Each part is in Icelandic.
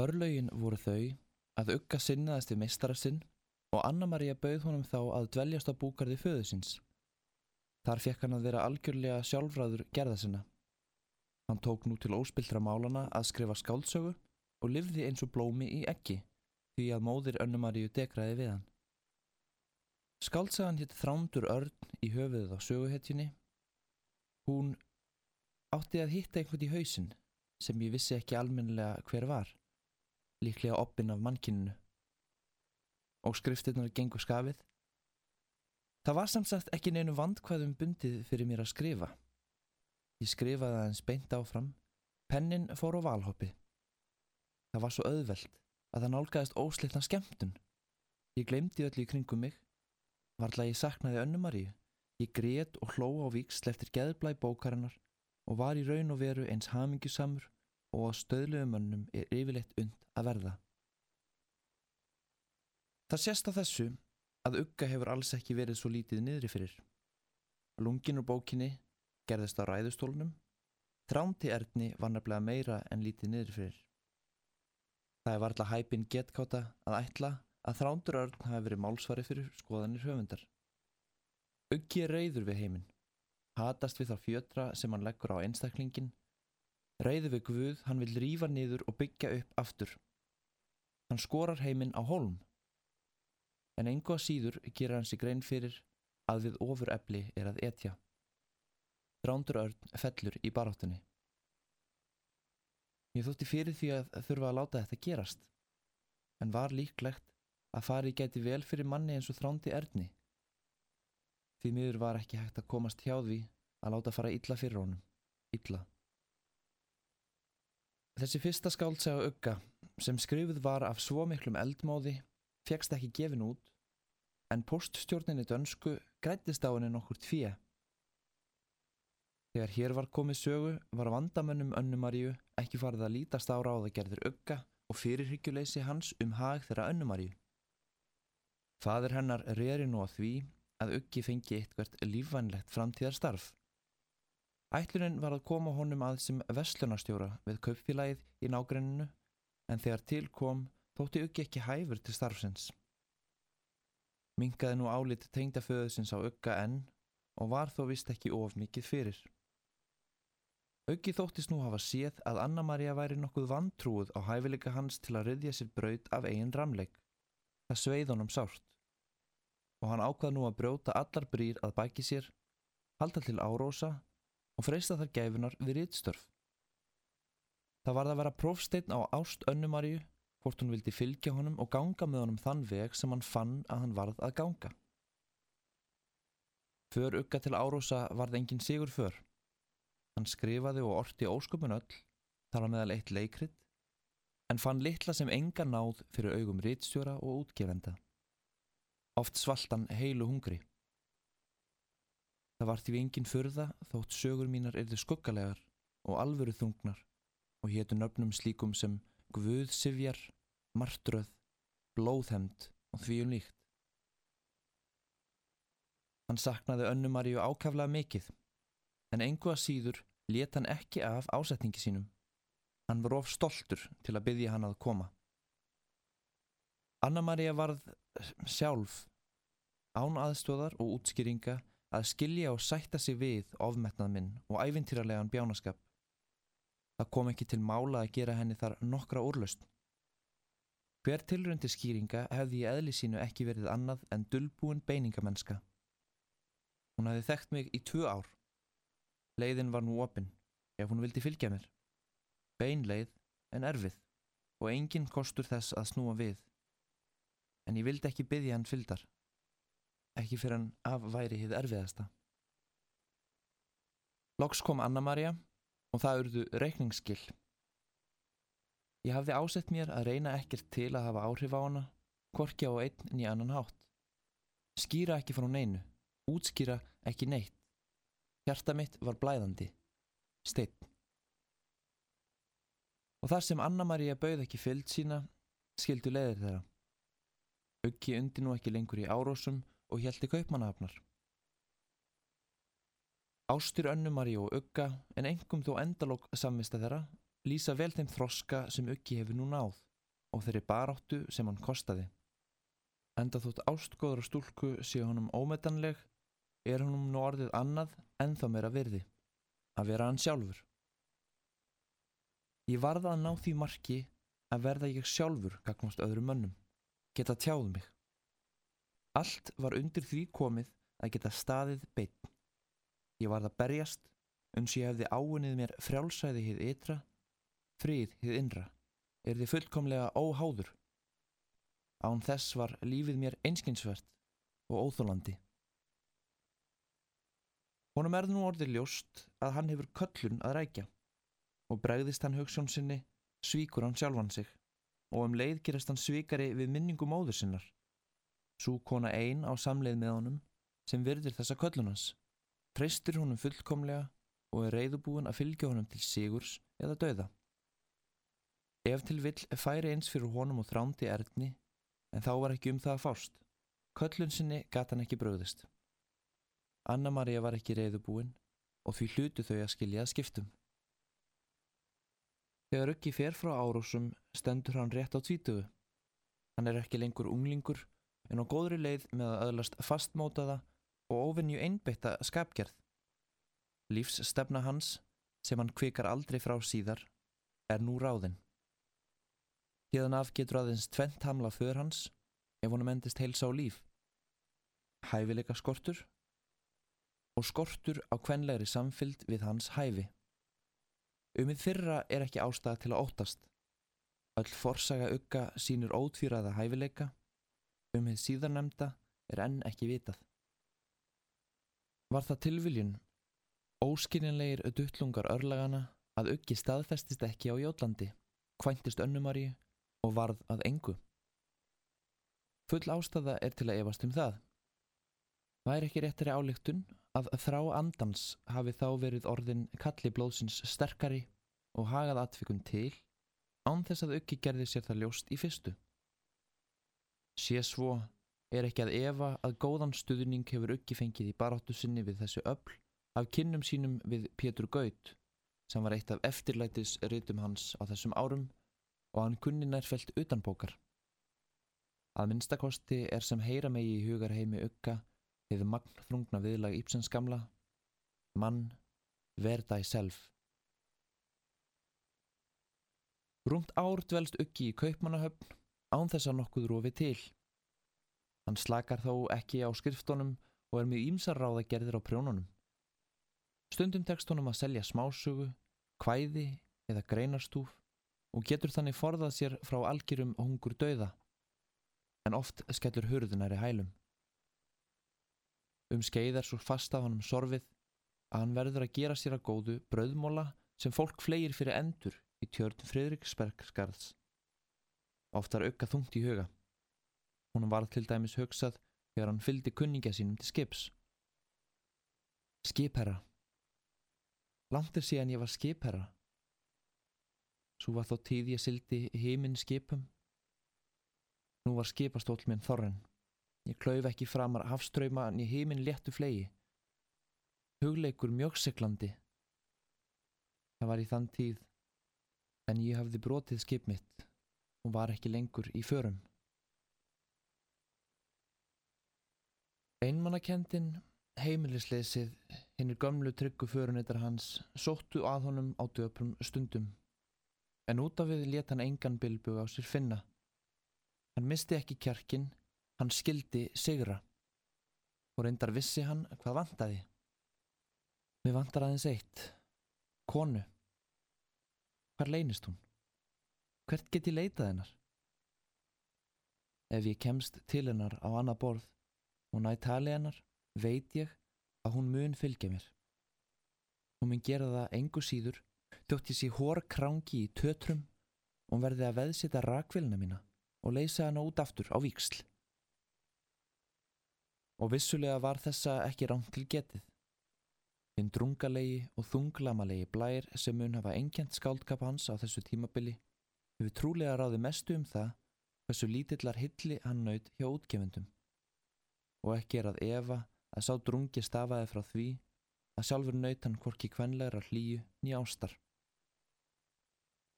Örlögin voru þau að Ugga sinnaðist við meistara sinn og Anna-Maria bauð honum þá að dveljast á búkarði föðu síns. Þar fekk hann að vera algjörlega sjálfræður gerða sinna. Hann tók nú til óspildra málana að skrifa skáldsögu og livði eins og blómi í eggi því að móðir Anna-Maríu degraði við hann. Skáldsagan hitt Þrándur Örn í höfuðið á söguhetjunni. Hún átti að hitta einhvern í hausinn sem ég vissi ekki almennilega hver var, líklega oppin af mannkinninu. Og skriftirnar gengur skafið. Það var samsagt ekki neinu vandkvæðum bundið fyrir mér að skrifa. Ég skrifaði aðeins beint áfram, pennin fór á valhoppi. Það var svo auðvelt að það nálgæðist óslitna skemmtun. Ég glemdi öllu í kringum mig, varðla ég saknaði önnumaríu. Ég grét og hló á víksl eftir geðblæ bókarinnar og var í raun og veru eins hamingjusamur og að stöðluðumönnum er yfirleitt und að verða. Það sést á þessu að Ugga hefur alls ekki verið svo lítið niðri fyrir. Lungin úr bókinni gerðist á ræðustólnum, þránti erðni var nefnilega meira en lítið niðri fyrir. Það er varðla hæpin getkáta að ætla að þrándur örn hafi verið málsvari fyrir skoðanir höfundar. Uggi er reyður við heiminn, hatast við þá fjötra sem hann leggur á einstaklingin, reyður við Guð, hann vil rífa niður og byggja upp aftur. Hann skorar heiminn á holm, en engu að síður gera hann sig grein fyrir að við ofur efli er að etja. Þrándur örn fellur í baráttunni. Ég þótti fyrir því að þurfa að láta þetta gerast, en var líklegt að farið geti vel fyrir manni eins og þrándi erðni. Því miður var ekki hægt að komast hjá því að láta fara illa fyrir honum. Illa. Þessi fyrsta skáldsaga ugga sem skrifuð var af svo miklum eldmóði fegst ekki gefin út en poststjórninni dönsku grættist á henni nokkur tvíja. Þegar hér var komið sögu var vandamönnum önnumaríu ekki farið að lítast á ráðagerður ugga og fyrirhyggjuleysi hans um hag þeirra önnumaríu. Fadur hennar reyri nú að því að uggi fengi eitthvert lífvænlegt framtíðarstarf. Ætlunin var að koma honum að sem vestlunarstjóra við kaupfélagið í nágrenninu en þegar til kom þótti uggi ekki hæfur til starfsins. Mingaði nú álít tengdaföðusins á ugga enn og var þó vist ekki of mikið fyrir. Uggi þóttist nú hafa séð að Anna-Maria væri nokkuð vantrúið á hæfileika hans til að ryðja sér braut af eigin ramleik. Það sveið honum sárt og hann ákvað nú að brjóta allar brýr að bæki sér, halda til árósa og freysta þar gæfunar við rittstörf. Það varð að vera prófsteinn á ást önnumarju hvort hún vildi fylgja honum og ganga með honum þann veg sem hann fann að hann varð að ganga. För ugga til árósa varð engin sigur för. Hann skrifaði og orti ósköpun öll, þar á meðal eitt leikrit, en fann litla sem enga náð fyrir augum rittstjóra og útgefenda. Oft svaltan heilu hungri. Það var því engin fyrða þótt sögur mínar erðu skuggalegar og alvöru þungnar og hétu nöfnum slíkum sem Guðsifjar, Martröð, Blóðhemd og því um líkt. Hann saknaði önnumaríu ákaflega mikið, en engu að síður let hann ekki af ásetningi sínum. Hann var of stoltur til að byggja hann að koma. Anna-Maria varð sjálf án aðstóðar og útskýringa að skilja og sætta sig við ofmetnað minn og æfintýralegan bjánaskap. Það kom ekki til mála að gera henni þar nokkra úrlaust. Hver tilröndi skýringa hefði í eðli sínu ekki verið annað en dullbúin beiningamennska. Hún hefði þekkt mig í tvö ár. Leiðin var nú opinn, ef hún vildi fylgja mér. Beinleið en erfið og enginn kostur þess að snúa við. En ég vildi ekki byggja hann fyldar. Ekki fyrir hann af væri hið erfiðasta. Loks kom Anna-Maria og það urðu reikningsskill. Ég hafði ásett mér að reyna ekkert til að hafa áhrif á hana, korkja á einn en í annan hátt. Skýra ekki frá neinu, útskýra ekki neitt. Hjarta mitt var blæðandi. Steinn. Og þar sem Anna-Maria bauð ekki fyllt sína, skildu leiðir þeirra. Uggi undi nú ekki lengur í árósum og hjælti kaupmannahafnar. Ástur önnumari og ugga en engum þó endalók samvista þeirra lýsa vel þeim þroska sem Uggi hefur nú náð og þeirri baráttu sem hann kostaði. Enda þótt ástgóður og stúlku séu honum ómetanleg, er honum nú orðið annað en þá meira virði, að vera hann sjálfur. Ég varða að ná því marki að verða ég sjálfur gagmast öðrum mönnum, geta tjáð mig. Allt var undir því komið að geta staðið beinn. Ég varð að berjast, uns ég hefði áunnið mér frjálsæði hið ytra, frið hið innra, er þið fullkomlega óháður. Án þess var lífið mér einskinsvert og óþólandi. Honum er nú orðið ljóst að hann hefur köllun að rækja og bregðist hann hugssjón sinni, svíkur hann sjálfan sig og um leið gerast hann svíkari við minningu móður sinnar. Sú kona einn á samleið með honum sem virðir þessa köllunans, treystir honum fullkomlega og er reyðubúin að fylgja honum til sigurs eða dauða. Ef til vill færi eins fyrir honum og þrándi erðni, en þá var ekki um það að fást. Köllun sinni gata hann ekki bröðist. Anna-Maria var ekki reyðubúin og því hlutu þau að skilja að skiptum. Þegar Uggi fer frá árósum stendur hann rétt á tvítugu. Hann er ekki lengur unglingur en á góðri leið með að öðlast fastmótaða og ofinju einbeitta skapgerð. Lífsstefna hans, sem hann kvikar aldrei frá síðar, er nú ráðinn. Híðan af getur aðeins tvent hamla för hans ef honum endist heilsa á líf. Hæfileika skortur og skortur á kvenlegri samfylg við hans hæfi. Umið fyrra er ekki ástæða til að óttast. Öll forsaga ugga sínur ótfýraða hæfileika. Umið síðarnemda er enn ekki vitað. Var það tilviljun, óskilinlegir duttlungar örlagana að uggi staðfestist ekki á Jólandi, kvæntist önnumari og varð að engu. Full ástæða er til að efast um það. Væri ekki réttari álíktun að þrá andans hafi þá verið orðin kalli blóðsins sterkari og hagað atfikun til án þess að auki gerði sér það ljóst í fyrstu. Sé svo er ekki að efa að góðan stuðning hefur auki fengið í baráttu sinni við þessu öll af kynnum sínum við Pétur Gaut sem var eitt af eftirlætis rytum hans á þessum árum og hann kunni nærfelt utanbókar. Að minnstakosti er sem heyra megi í hugarheimi auka Þið magnþrungna viðlag Ípsens gamla Mann, verða í self Rúmt ár dvelst Uggi í kaupmannahöfn án þess að nokkuð rófi til. Hann slakar þó ekki á skriftónum og er mjög ímsarráða gerðir á prjónunum. Stundum tekst honum að selja smásögu, kvæði eða greinarstúf og getur þannig forðað sér frá algjörum hungur dauða, en oft skellur hurðunar í hælum. Um skeið er svo fast af hann um sorfið að hann verður að gera sér að góðu brauðmóla sem fólk flegir fyrir endur í tjörn Fridriksbergsgarðs. Oftar auka þungt í huga. Hún var til dæmis hugsað þegar hann fyldi kunningja sínum til skips. Skipherra. Landir síðan ég var skipherra. Svo var þó tíð ég sildi heiminn skipum. Nú var skipastól minn þorren. Ég klauf ekki framar hafströyma en ég heiminn léttu flegi. Hugleikur mjögseglandi. Það var í þann tíð, en ég hafði brotið skip mitt og var ekki lengur í förum. Einmannakendin, heimilisleysið, hinnir gömlu tryggu förunittar hans, sóttu að honum á döprum stundum. En út af við let hann engan bilbug á sér finna. Hann misti ekki kjarkin, Hann skildi sigra og reyndar vissi hann hvað vantaði. Við vantar aðeins eitt. Konu. Hvar leynist hún? Hvert get ég leitað hennar? Ef ég kemst til hennar á annað borð og næ tali hennar, veit ég að hún mun fylgja mér. Hún mun gera það engu síður, þjótt ég sé hór krangi í tötrum og verði að veðsita rakvilna mína og leysa hana út aftur á víksl og vissulega var þessa ekki rámt til getið. Þinn drungalegi og þunglamalegi blær sem mun hafa engjant skáldkap hans á þessu tímabili hefur trúlega ráði mestu um það hversu lítillar hilli hann naut hjá útgefendum. Og ekki er að Eva að sá drungi stafaði frá því að sjálfur naut hann hvorki kvenlegra hlýju ný ástar.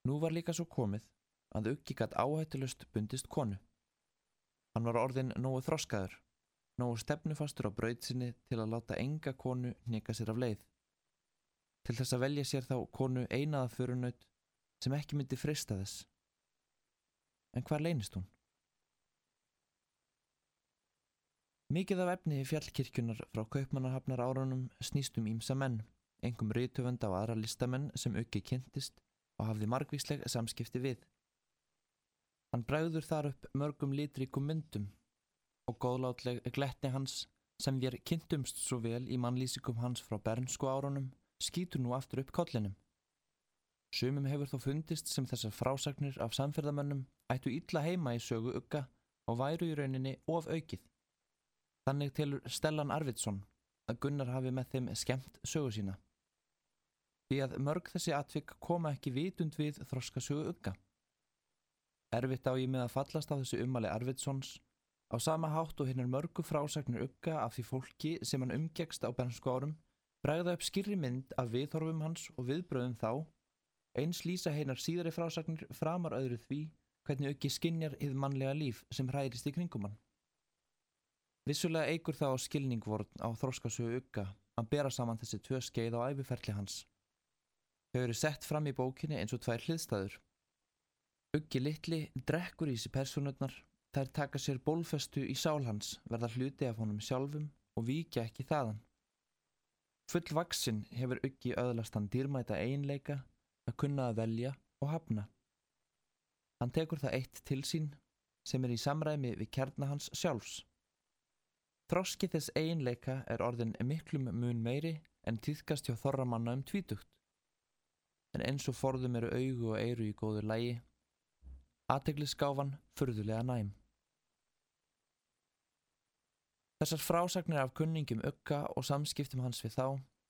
Nú var líka svo komið að Uggi gatt áhættulust bundist konu. Hann var orðin nógu þroskaður, nógu stefnufastur á brauðsinni til að láta enga konu nýka sér af leið. Til þess að velja sér þá konu einaða förunaut sem ekki myndi frista þess. En hvar leynist hún? Mikið af efni í fjallkirkjunar frá kaupmannahafnar árunum snýstum ímsa menn, engum rítöfund á aðra listamenn sem auki kynntist og hafði margvísleg samskipti við. Hann bræður þar upp mörgum litríkum myndum og góðlátleg gletni hans sem við kynntumst svo vel í mannlýsikum hans frá bernsku árunum skýtur nú aftur upp kollinum. Sumum hefur þó fundist sem þessar frásagnir af samferðamönnum ættu illa heima í sögu ugga og væru í rauninni of aukið. Þannig telur Stellan Arvidsson að Gunnar hafi með þeim skemmt sögu sína. Því að mörg þessi atvik koma ekki vitund við þroska sögu ugga. Erfitt á ég með að fallast á þessu umali Arvidssons á sama hátt og hinnar mörgu frásagnir ugga af því fólki sem hann umgegst á bernsku árum bregða upp skýrri mynd af viðhorfum hans og viðbröðum þá eins lýsa heinar síðari frásagnir framar öðru því hvernig uggi skinjar yfir mannlega líf sem hræðist í kringum hann. Vissulega eigur það á skilningvorn á þróskasögu ugga að bera saman þessi tvö skeið á æfiferli hans. Þau eru sett fram í bókinni eins og tvær hliðstæður. Uggi litli drekkur í sig personutnar, þær taka sér bólfestu í sál hans, verða hluti af honum sjálfum og víkja ekki þaðan. Full vaksinn hefur Uggi öðlastan dýrmæta einleika að kunna að velja og hafna. Hann tekur það eitt til sín sem er í samræmi við kjarna hans sjálfs. Þroski þess einleika er orðin miklum mun meiri en týðkast hjá þorramanna um tvítugt. En eins og forðum eru augu og eiru í góðu lægi, aðteglisgáfan furðulega næm. Þessar frásagnir af kunningum ökka og samskiptum hans við þá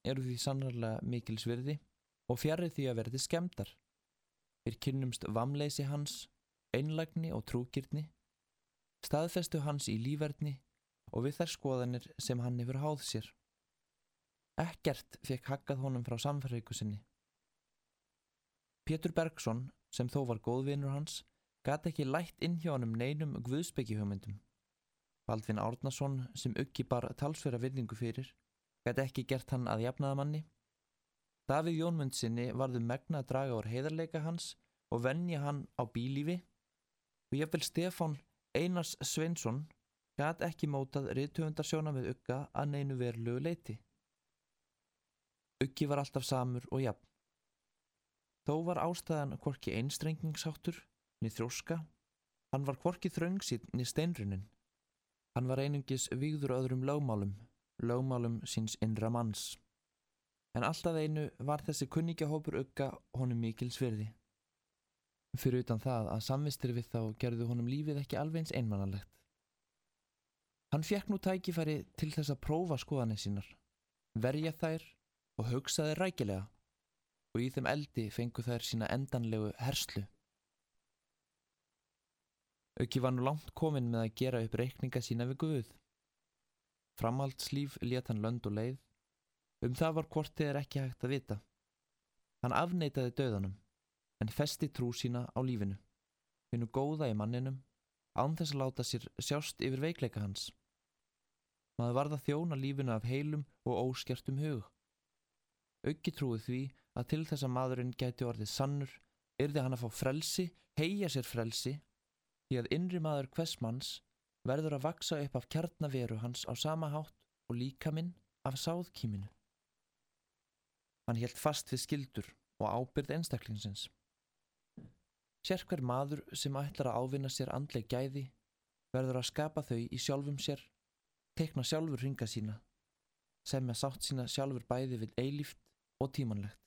eru því sannarlega mikil svirði og fjarrið því að verði skemdar. Við kynnumst vamleysi hans, einlægni og trúkirtni, staðfestu hans í lífverðni og við þær skoðanir sem hann hefur háð sér. Ekkert fekk haggað honum frá samferðeiku sinni. Pétur Bergson, sem þó var góðvinur hans, gæti ekki lætt inn hjá hann um neinum guðsbyggjahjómyndum. Baldvin Árnason, sem uggi bar talsverða vinningu fyrir, gæti ekki gert hann að jafnaðamanni. Davíð Jónmund sinni varðu megna að draga úr heiðarleika hans og vennja hann á bílífi og ég vil Stefán Einars Sveinsson gat ekki mótað riðtöfundarsjóna með Ugga að neinu verulegu leiti. Uggi var alltaf samur og jafn. Þó var ástæðan hvorki einstrengingsháttur niður þróska, hann var hvorki þröngsinn niður steinrunin. Hann var einungis výður öðrum lögmálum, lögmálum síns innra manns. En alltaf einu var þessi kunningahópur Ugga honum mikil sverði. Fyrir utan það að samvistir við þá gerðu honum lífið ekki alveg eins einmannalegt. Hann fekk nú tækifæri til þess að prófa skoðanir sínar, verja þær og hugsa þær rækilega og í þeim eldi fengu þær sína endanlegu herslu. Auki var nú langt komin með að gera upp reikninga sína við Guð. Framhaldslíf let hann lönd og leið, um það var hvortið er ekki hægt að vita. Hann afneitaði döðanum, en festi trú sína á lífinu, finnu góða í manninum án þess að láta sér sjást yfir veikleika hans. Maður varða þjóna lífinu af heilum og óskertum hug. Öggi trúið því að til þess að maðurinn gæti orðið sannur, yrði hann að fá frelsi, heia sér frelsi, því að innri maður hvers manns verður að vaksa upp af kjarnaveru hans á sama hátt og líka minn af sáðkíminu. Hann helt fast við skildur og ábyrð einstaklingsins. Sérkver maður sem ætlar að ávinna sér andleg gæði verður að skapa þau í sjálfum sér, tekna sjálfur ringa sína, semja sátt sína sjálfur bæði við eilíft og tímanlegt.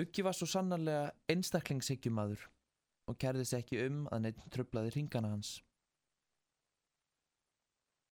Auki var svo sannarlega einstaklingsheggjumadur og kerði sér ekki um að neitt tröflaði ringana hans.